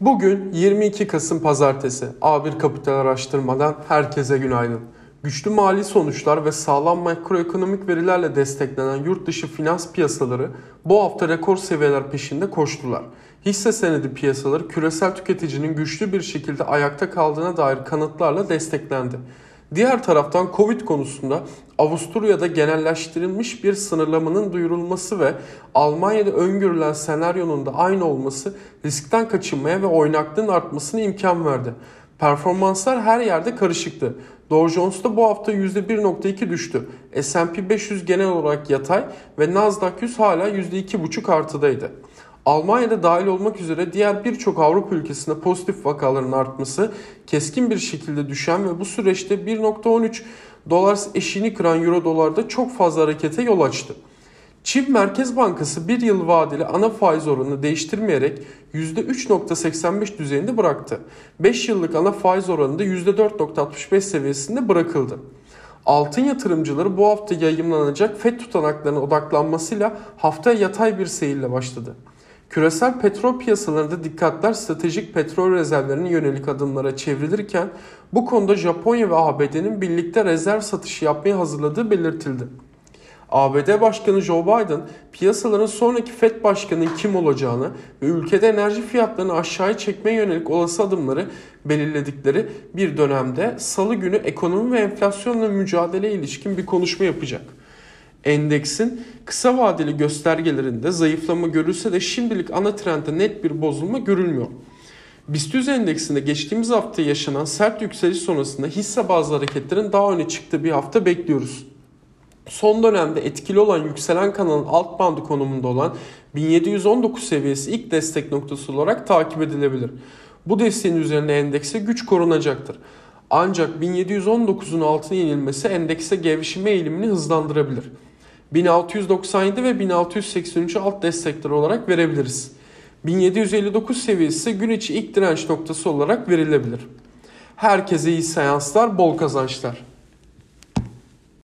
Bugün 22 Kasım Pazartesi. A1 Kapital Araştırmadan herkese günaydın. Güçlü mali sonuçlar ve sağlam makroekonomik verilerle desteklenen yurt dışı finans piyasaları bu hafta rekor seviyeler peşinde koştular. Hisse senedi piyasaları küresel tüketicinin güçlü bir şekilde ayakta kaldığına dair kanıtlarla desteklendi. Diğer taraftan Covid konusunda Avusturya'da genelleştirilmiş bir sınırlamanın duyurulması ve Almanya'da öngörülen senaryonun da aynı olması riskten kaçınmaya ve oynaklığın artmasına imkan verdi. Performanslar her yerde karışıktı. Dow Jones'ta bu hafta %1.2 düştü. S&P 500 genel olarak yatay ve Nasdaq 100 hala %2.5 artıdaydı. Almanya'da dahil olmak üzere diğer birçok Avrupa ülkesinde pozitif vakaların artması, keskin bir şekilde düşen ve bu süreçte 1.13 dolar eşiğini kıran euro dolarda çok fazla harekete yol açtı. Çin Merkez Bankası bir yıl vadeli ana faiz oranını değiştirmeyerek %3.85 düzeyinde bıraktı. 5 yıllık ana faiz oranı da %4.65 seviyesinde bırakıldı. Altın yatırımcıları bu hafta yayımlanacak FED tutanaklarına odaklanmasıyla haftaya yatay bir seyirle başladı. Küresel petrol piyasalarında dikkatler stratejik petrol rezervlerine yönelik adımlara çevrilirken bu konuda Japonya ve ABD'nin birlikte rezerv satışı yapmaya hazırladığı belirtildi. ABD Başkanı Joe Biden piyasaların sonraki FED Başkanı'nın kim olacağını ve ülkede enerji fiyatlarını aşağıya çekmeye yönelik olası adımları belirledikleri bir dönemde salı günü ekonomi ve enflasyonla mücadeleye ilişkin bir konuşma yapacak. Endeksin kısa vadeli göstergelerinde zayıflama görülse de şimdilik ana trendde net bir bozulma görülmüyor. BIST 100 endeksinde geçtiğimiz hafta yaşanan sert yükseliş sonrasında hisse bazı hareketlerin daha öne çıktığı bir hafta bekliyoruz. Son dönemde etkili olan yükselen kanalın alt bandı konumunda olan 1719 seviyesi ilk destek noktası olarak takip edilebilir. Bu desteğin üzerine endekse güç korunacaktır. Ancak 1719'un altına yenilmesi endekse gevşeme eğilimini hızlandırabilir. 1697 ve 1683 alt destekler olarak verebiliriz. 1759 seviyesi gün içi ilk direnç noktası olarak verilebilir. Herkese iyi seanslar, bol kazançlar.